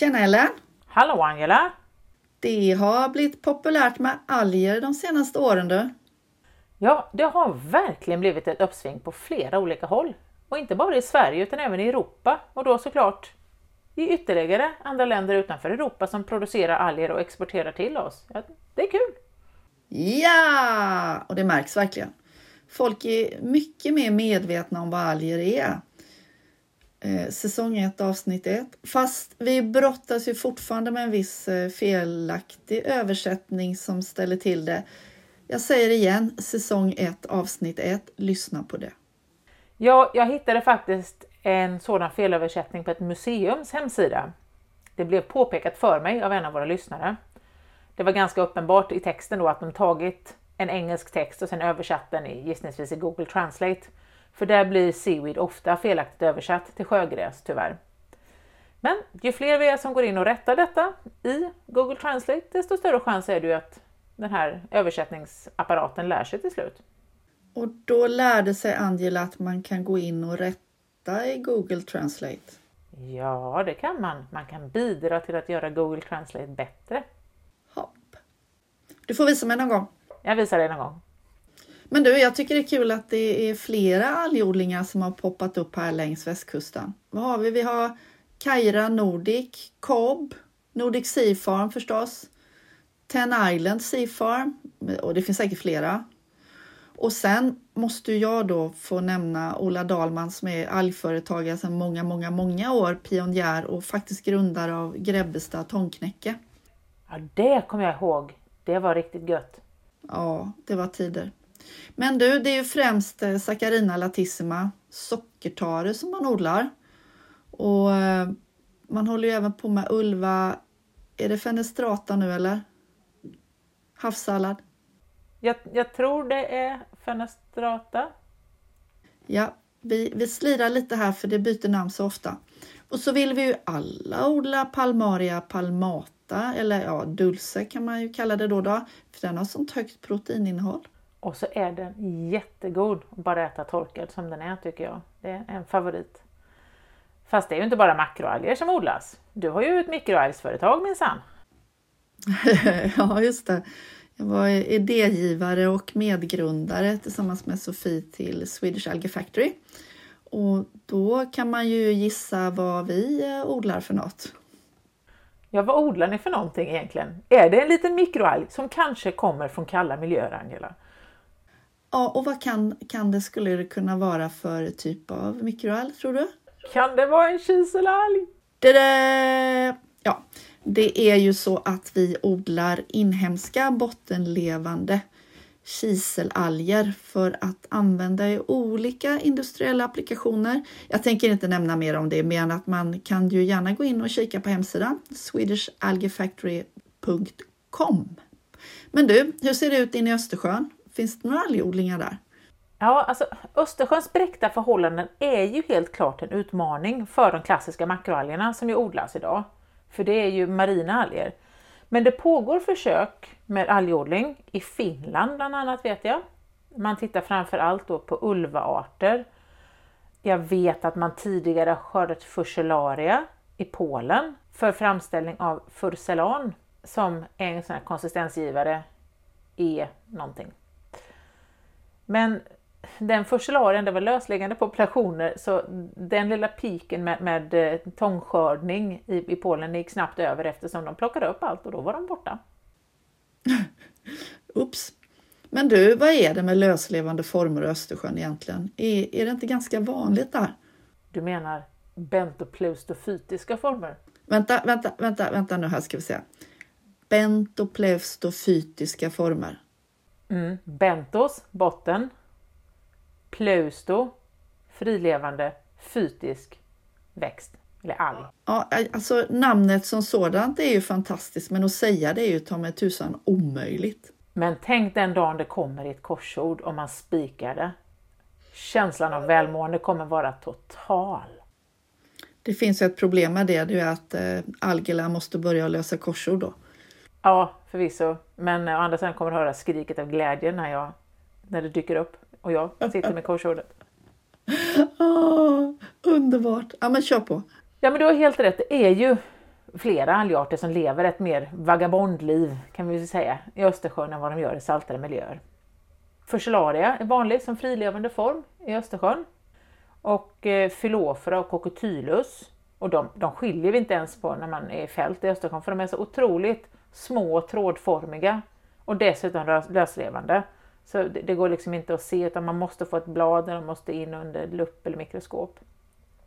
Tjena Ellen! Hallå Angela! Det har blivit populärt med alger de senaste åren du. Ja, det har verkligen blivit ett uppsving på flera olika håll. Och inte bara i Sverige utan även i Europa och då såklart i ytterligare andra länder utanför Europa som producerar alger och exporterar till oss. Ja, det är kul! Ja! Och det märks verkligen. Folk är mycket mer medvetna om vad alger är. Eh, säsong 1 avsnitt 1. Fast vi brottas ju fortfarande med en viss eh, felaktig översättning som ställer till det. Jag säger igen, säsong 1 avsnitt 1. Lyssna på det. Ja, jag hittade faktiskt en sådan felöversättning på ett museums hemsida. Det blev påpekat för mig av en av våra lyssnare. Det var ganska uppenbart i texten då att de tagit en engelsk text och sen översatt den i, gissningsvis i Google Translate. För där blir seaweed ofta felaktigt översatt till sjögräs tyvärr. Men ju fler vi är som går in och rättar detta i Google Translate, desto större chans är det ju att den här översättningsapparaten lär sig till slut. Och då lärde sig Angela att man kan gå in och rätta i Google Translate. Ja, det kan man. Man kan bidra till att göra Google Translate bättre. Hopp. Du får visa mig någon gång. Jag visar dig någon gång. Men du, jag tycker det är kul att det är flera algodlingar som har poppat upp här längs västkusten. Vad har vi? Vi har Kaira Nordic, Cobb, Nordic Sea Farm förstås, Ten Island Sea Farm och det finns säkert flera. Och sen måste jag då få nämna Ola Dahlman som är algföretagare sedan många, många, många år, pionjär och faktiskt grundare av Grebbestad Tångknäcke. Ja, det kommer jag ihåg. Det var riktigt gött. Ja, det var tider. Men du, det är ju främst eh, Saccharina latissima, sockertare som man odlar. Och eh, man håller ju även på med ulva, är det fenestrata nu eller? Havssallad? Jag, jag tror det är fenestrata. Ja, vi, vi slirar lite här för det byter namn så ofta. Och så vill vi ju alla odla Palmaria palmata, eller ja, dulce kan man ju kalla det då, då för den har sånt högt proteininnehåll. Och så är den jättegod att bara äta torkad som den är tycker jag. Det är en favorit. Fast det är ju inte bara makroalger som odlas. Du har ju ett mikroalgsföretag minsann. ja, just det. Jag var idégivare och medgrundare tillsammans med Sofie till Swedish Algae Factory. Och då kan man ju gissa vad vi odlar för något. Ja, vad odlar ni för någonting egentligen? Är det en liten mikroalg som kanske kommer från kalla miljöer, Angela? Ja, och vad kan, kan det, skulle det kunna vara för typ av mikroalg tror du? Kan det vara en kiselalg? Det, ja, det är ju så att vi odlar inhemska bottenlevande kiselalger för att använda i olika industriella applikationer. Jag tänker inte nämna mer om det, mer än att man kan ju gärna gå in och kika på hemsidan swedishalgefactory.com. Men du, hur ser det ut inne i Östersjön? Finns det några algodlingar där? Ja, alltså Östersjöns bräckta förhållanden är ju helt klart en utmaning för de klassiska makroalgerna som ju odlas idag. För det är ju marina alger. Men det pågår försök med algodling i Finland bland annat vet jag. Man tittar framför allt då på ulvaarter. Jag vet att man tidigare skördat furcellaria i Polen för framställning av furcelan som är en sån här konsistensgivare är någonting. Men den furcelarian, det var lösliggande populationer så den lilla piken med, med eh, tångskördning i, i Polen gick snabbt över eftersom de plockade upp allt och då var de borta. Ups! Men du, vad är det med löslevande former i Östersjön egentligen? Är, är det inte ganska vanligt där? Du menar bentopleustofytiska former? Vänta, vänta, vänta, vänta nu här ska vi se. Bentopleustofytiska former. Mm. Bentos, botten. Pleusto, frilevande, fytisk växt eller alg. Ja, alltså namnet som sådant är ju fantastiskt, men att säga det är ju ta mig tusan omöjligt. Men tänk den dagen det kommer ett korsord och man spikar det. Känslan av välmående kommer vara total. Det finns ju ett problem med det, det är att eh, algerna måste börja lösa korsord då. Ja, förvisso. Men å andra sidan kommer du höra skriket av glädje när, jag, när det dyker upp och jag sitter med korsordet. Oh, underbart! Ja, men kör på! Ja, men du har helt rätt. Det är ju flera algarter som lever ett mer vagabondliv kan vi säga i Östersjön än vad de gör i saltare miljöer. Furcellaria är vanlig som frilevande form i Östersjön. Och eh, Phylofera och Coccotylus. Och de, de skiljer vi inte ens på när man är i fält i Östersjön för de är så otroligt små trådformiga och dessutom löslevande. Så det, det, går liksom inte att se utan man måste få ett blad och de måste in under lupp eller mikroskop.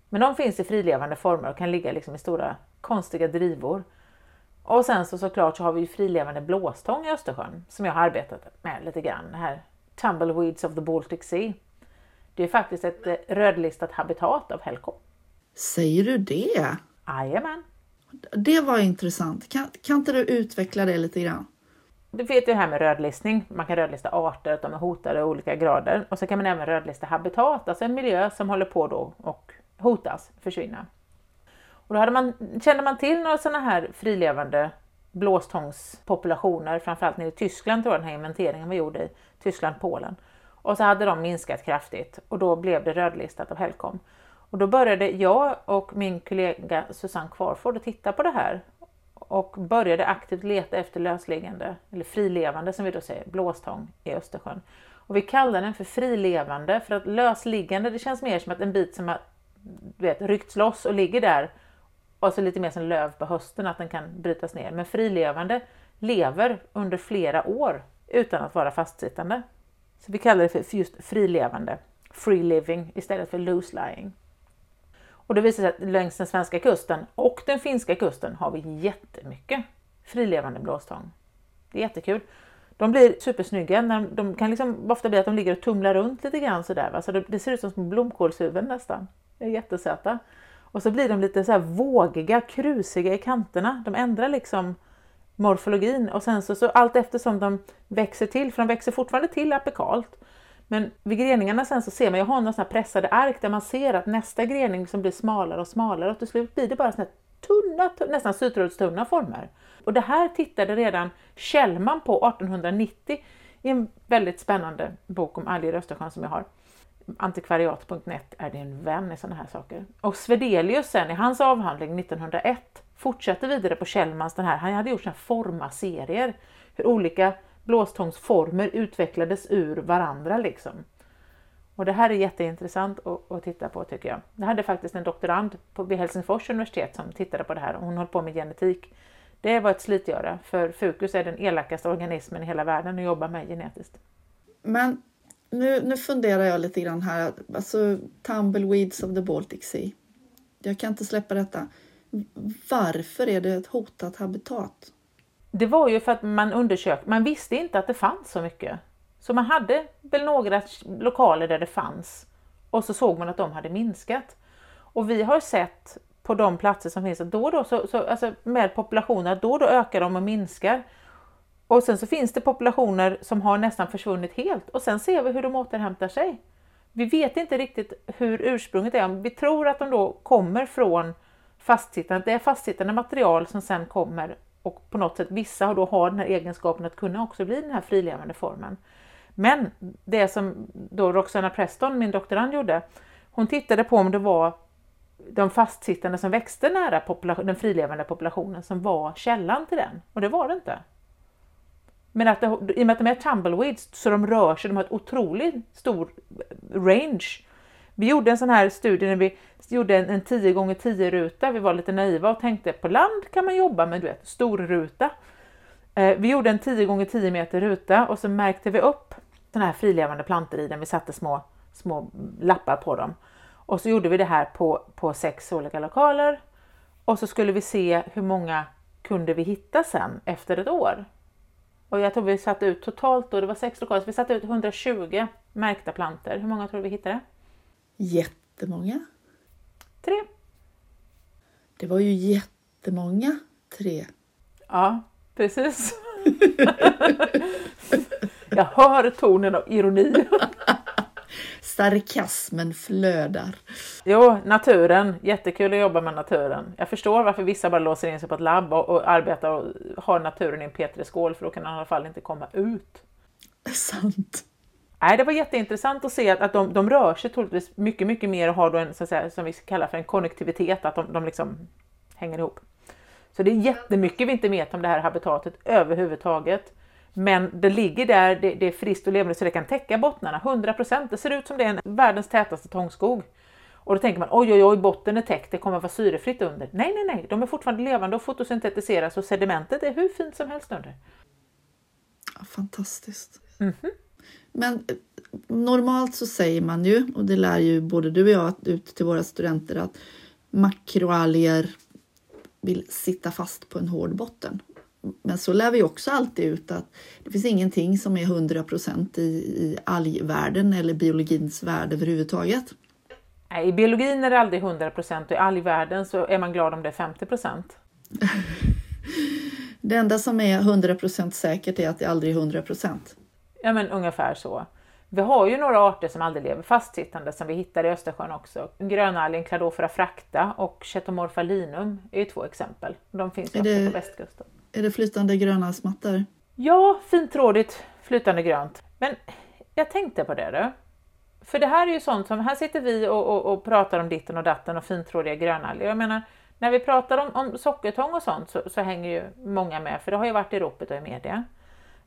Men de finns i frilevande former och kan ligga liksom i stora konstiga drivor. Och sen så såklart så har vi frilevande blåstång i Östersjön som jag har arbetat med lite grann. här Tumbleweeds of the Baltic Sea. Det är faktiskt ett eh, rödlistat habitat av Helcom. Säger du det? Jajamän. Det var intressant. Kan, kan inte du utveckla det lite grann? Du vet ju det här med rödlistning. Man kan rödlista arter, att de är hotade i olika grader. Och så kan man även rödlista habitat, alltså en miljö som håller på då och hotas, försvinna. Och då hade man, kände man till några sådana här frilevande blåstångspopulationer, framförallt nere i Tyskland tror jag den här inventeringen var gjord i, Tyskland, Polen. Och så hade de minskat kraftigt och då blev det rödlistat av Helcom. Och då började jag och min kollega Susanne Kvarford att titta på det här och började aktivt leta efter lösliggande, eller frilevande som vi då säger, blåstång i Östersjön. Och vi kallar den för frilevande för att lösliggande det känns mer som att en bit som har du vet, ryckts loss och ligger där och så lite mer som löv på hösten att den kan brytas ner. Men frilevande lever under flera år utan att vara fastsittande. Så vi kallar det för just frilevande, free living istället för loose lying. Och det visar sig att längs den svenska kusten och den finska kusten har vi jättemycket frilevande blåstång. Det är jättekul. De blir supersnygga. De kan liksom ofta bli att de ligger och tumlar runt lite grann sådär. Va? Så det, det ser ut som små blomkålshuvuden nästan. De är jättesöta. Och så blir de lite så här vågiga, krusiga i kanterna. De ändrar liksom morfologin och sen så, så allt eftersom de växer till, för de växer fortfarande till apikalt, men vid greningarna sen så ser man, jag har några sådana pressade ark där man ser att nästa grening som blir smalare och smalare och till slut blir det bara sådana tunna, tunna, nästan sytrådstunna former. Och det här tittade redan Kjellman på 1890 i en väldigt spännande bok om alger i Östersjön som jag har. Antikvariat.net är din vän i sådana här saker. Och Svedelius sen i hans avhandling 1901 fortsätter vidare på Kjellmans den här, han hade gjort sådana här formaserier, hur olika blåstångsformer utvecklades ur varandra liksom. Och det här är jätteintressant att, att titta på tycker jag. Jag hade faktiskt en doktorand på, vid Helsingfors universitet som tittade på det här och hon höll på med genetik. Det var ett slitgöra för Fucus är den elakaste organismen i hela världen att jobba med genetiskt. Men nu, nu funderar jag lite grann här, alltså Tumbleweeds of the Baltic Sea. Jag kan inte släppa detta. Varför är det ett hotat habitat? Det var ju för att man undersökte, man visste inte att det fanns så mycket. Så man hade väl några lokaler där det fanns och så såg man att de hade minskat. Och vi har sett på de platser som finns att då och då, så, så, alltså med populationer, då och då ökar de och minskar. Och sen så finns det populationer som har nästan försvunnit helt och sen ser vi hur de återhämtar sig. Vi vet inte riktigt hur ursprunget är. Vi tror att de då kommer från fastsittande, det är fastsittande material som sen kommer och på något sätt vissa har då har den här egenskapen att kunna också bli den här frilevande formen. Men det som då Roxana Preston, min doktorand, gjorde, hon tittade på om det var de fastsittande som växte nära den frilevande populationen som var källan till den och det var det inte. Men att det, i och med att de är tumbleweeds så de rör sig, de har ett otroligt stor range. Vi gjorde en sån här studie när vi gjorde en, en 10 gånger 10 ruta. Vi var lite naiva och tänkte på land kan man jobba med du vet, stor ruta. Eh, vi gjorde en 10 gånger 10 meter ruta och så märkte vi upp såna här frilevande plantor i den. Vi satte små, små lappar på dem. Och så gjorde vi det här på, på sex olika lokaler. Och så skulle vi se hur många kunde vi hitta sen efter ett år. Och jag tror vi satte ut totalt då, det var sex lokaler, så vi satte ut 120 märkta plantor. Hur många tror du vi hittade? Jättemånga. Tre. Det var ju jättemånga tre. Ja, precis. jag hör tonen av ironi. Sarkasmen flödar. Jo, naturen. Jättekul att jobba med naturen. Jag förstår varför vissa bara låser in sig på ett labb och, och arbetar och har naturen i en petriskål för då kan den i alla fall inte komma ut. Sant. Nej, det var jätteintressant att se att, att de, de rör sig troligtvis mycket, mycket mer och har då en, så att säga, som vi kallar för en konnektivitet, att de, de liksom hänger ihop. Så det är jättemycket vi inte vet om det här habitatet överhuvudtaget. Men det ligger där, det, det är friskt och levande så det kan täcka bottnarna 100%. Det ser ut som det är en, världens tätaste tångskog. Och då tänker man oj, oj, oj, botten är täckt, det kommer vara syrefritt under. Nej, nej, nej, de är fortfarande levande och fotosyntetiseras och sedimentet är hur fint som helst under. Fantastiskt. Mm -hmm. Men eh, normalt så säger man ju, och det lär ju både du och jag ut till våra studenter, att makroalger vill sitta fast på en hård botten. Men så lär vi också alltid ut att det finns ingenting som är 100 procent i, i algvärlden eller biologins värld överhuvudtaget. Nej, I biologin är det aldrig 100 procent och i algvärlden så är man glad om det är 50 procent. det enda som är 100 procent säkert är att det aldrig är 100 procent. Ja, men ungefär så. Vi har ju några arter som aldrig lever fastsittande som vi hittar i Östersjön också. Grönalgen Cladophora fracta och Chetomorpha linum är ju två exempel. De finns ju också det, på västkusten. Är det flytande gröna smattor? Ja, fintrådigt flytande grönt. Men jag tänkte på det du. För det här är ju sånt som, här sitter vi och, och, och pratar om ditten och datten och fintrådiga grönalger. Jag menar, när vi pratar om, om sockertång och sånt så, så, hänger ju många med, för det har ju varit i ropet och i media.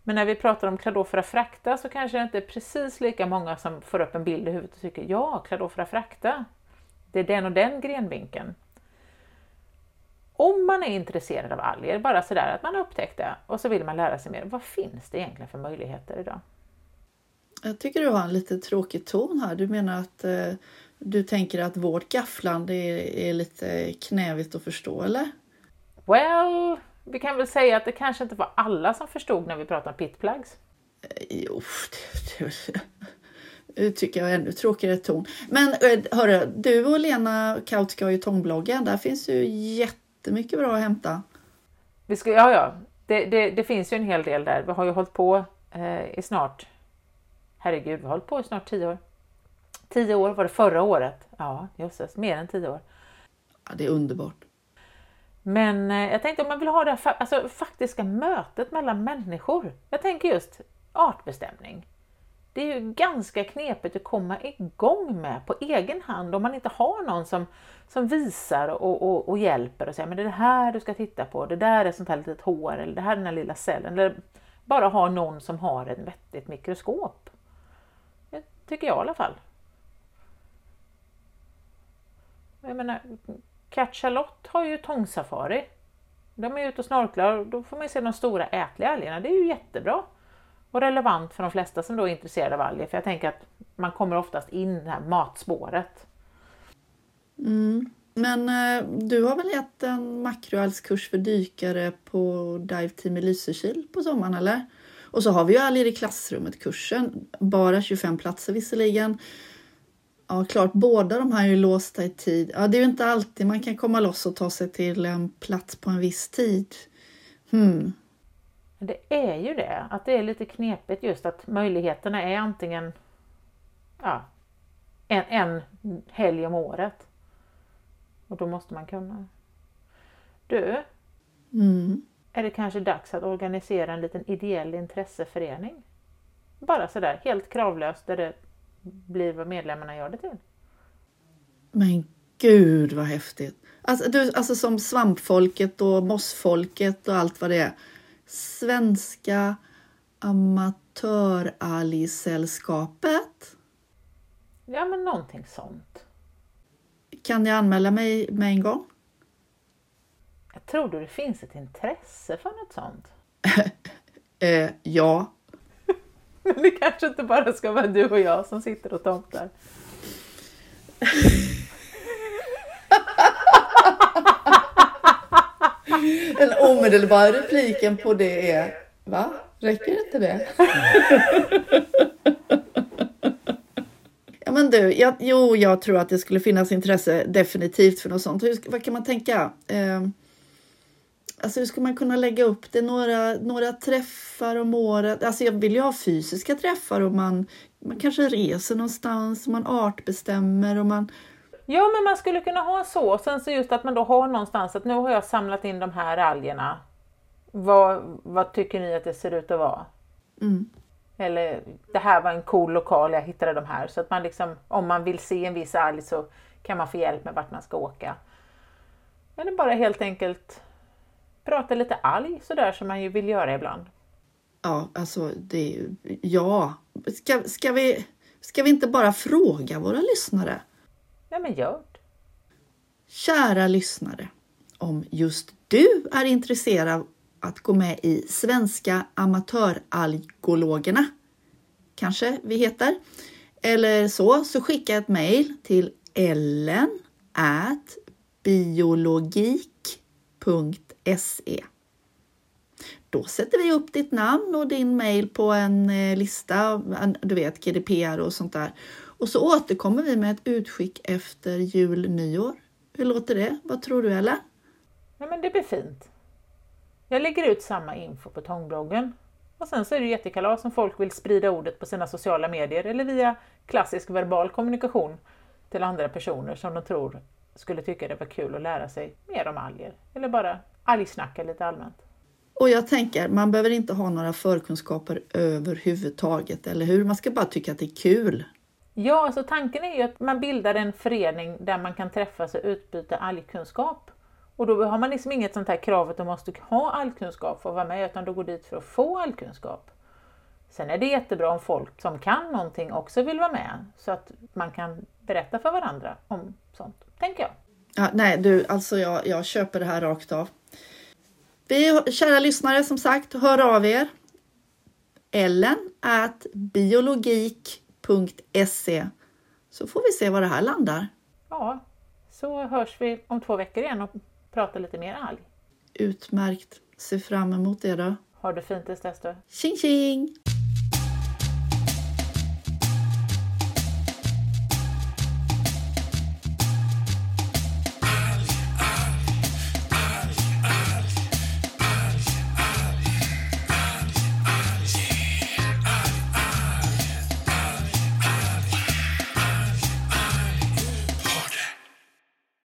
Men när vi pratar om Cladophora fracta så kanske det inte är precis lika många som får upp en bild i huvudet och tycker ja, Cladophora fracta, det är den och den grenvinkeln. Om man är intresserad av alger, bara sådär att man har upptäckt det och så vill man lära sig mer, vad finns det egentligen för möjligheter idag? Jag tycker du har en lite tråkig ton här. Du menar att eh, du tänker att vårt gafflande är, är lite knävigt att förstå, eller? Well, vi kan väl säga att det kanske inte var alla som förstod när vi pratade om pitplugs. Eh, jo, det, det, tycker jag är ännu tråkigare ton. Men eh, hörru, du och Lena Kautsky har ju tångbloggen. Där finns ju jättemycket bra att hämta. Vi ska, ja, ja. Det, det, det finns ju en hel del där. Vi har ju hållit på eh, i snart, herregud, vi har hållit på i snart tio år. Tio år var det förra året. Ja, jösses, mer än tio år. Ja, det är underbart. Men eh, jag tänkte om man vill ha det här, alltså, faktiska mötet mellan människor. Jag tänker just artbestämning. Det är ju ganska knepigt att komma igång med på egen hand om man inte har någon som, som visar och, och, och hjälper och säger men det är det här du ska titta på, det där är sånt här litet hår eller det här är den här lilla cellen. Eller bara ha någon som har ett vettigt mikroskop. Det tycker jag i alla fall. Jag menar, Cat Charlotte har ju tångsafari. De är ute och snorklar och då får man se de stora ätliga algerna. Det är ju jättebra och relevant för de flesta som då är intresserade av alger. För jag tänker att man kommer oftast in i det här matspåret. Mm. Men eh, du har väl gett en makroalgskurs för dykare på Dive Team i Lysekil på sommaren eller? Och så har vi ju alger i klassrummet-kursen. Bara 25 platser visserligen. Ja, klart, båda de här är ju låsta i tid. Ja, det är ju inte alltid man kan komma loss och ta sig till en plats på en viss tid. Hmm. Det är ju det, att det är lite knepigt just att möjligheterna är antingen ja, en, en helg om året. Och då måste man kunna. Du, mm. är det kanske dags att organisera en liten ideell intresseförening? Bara sådär helt kravlöst där det blir vad medlemmarna gör det till. Men gud vad häftigt! Alltså, du, alltså som svampfolket och mossfolket och allt vad det är. Svenska amatöralgsällskapet. Ja, men någonting sånt. Kan jag anmäla mig med en gång? Jag tror du det finns ett intresse för något sånt? eh, ja, det kanske inte bara ska vara du och jag som sitter och tomtar. Den omedelbara repliken på det är Va? Räcker inte det? ja men du, jag, jo jag tror att det skulle finnas intresse definitivt för något sånt. Hur, vad kan man tänka? Eh, Alltså hur ska man kunna lägga upp det? Några, några träffar om året? Alltså jag vill ju ha fysiska träffar och man, man kanske reser någonstans, man artbestämmer och man... Ja, men man skulle kunna ha så. Sen så just att man då har någonstans att nu har jag samlat in de här algerna. Vad, vad tycker ni att det ser ut att vara? Mm. Eller det här var en cool lokal, jag hittade de här. Så att man liksom, om man vill se en viss alg så kan man få hjälp med vart man ska åka. Eller bara helt enkelt prata lite alg sådär som man ju vill göra ibland. Ja, alltså det är ju, ja. Ska, ska, vi, ska vi inte bara fråga våra lyssnare? Ja, men gör det. Kära lyssnare, om just du är intresserad av att gå med i Svenska amatöralgologerna, kanske vi heter, eller så, så skicka ett mejl till ellen at biologik.se. Då sätter vi upp ditt namn och din mejl på en lista, du vet GDPR och sånt där. Och så återkommer vi med ett utskick efter jul, nyår. Hur låter det? Vad tror du Ellen? Ja, men det blir fint. Jag lägger ut samma info på Tångbloggen. Och sen så är det jättekalas om folk vill sprida ordet på sina sociala medier eller via klassisk verbal kommunikation till andra personer som de tror skulle tycka det var kul att lära sig mer om alger. Eller bara algsnacka lite allmänt. Och jag tänker, man behöver inte ha några förkunskaper överhuvudtaget, eller hur? Man ska bara tycka att det är kul. Ja, alltså tanken är ju att man bildar en förening där man kan träffas och utbyta algkunskap. Och då har man liksom inget sånt här krav att du måste ha allkunskap för att vara med, utan du går dit för att få allkunskap. Sen är det jättebra om folk som kan någonting också vill vara med, så att man kan berätta för varandra om sånt, tänker jag. Ja, nej, du, alltså jag, jag köper det här rakt av. Vi, kära lyssnare, som sagt, hör av er. Ellen at biologik.se så får vi se var det här landar. Ja, så hörs vi om två veckor igen och pratar lite mer alg. Utmärkt. Se fram emot det då. Ha det fint tills dess då. Tjing tjing!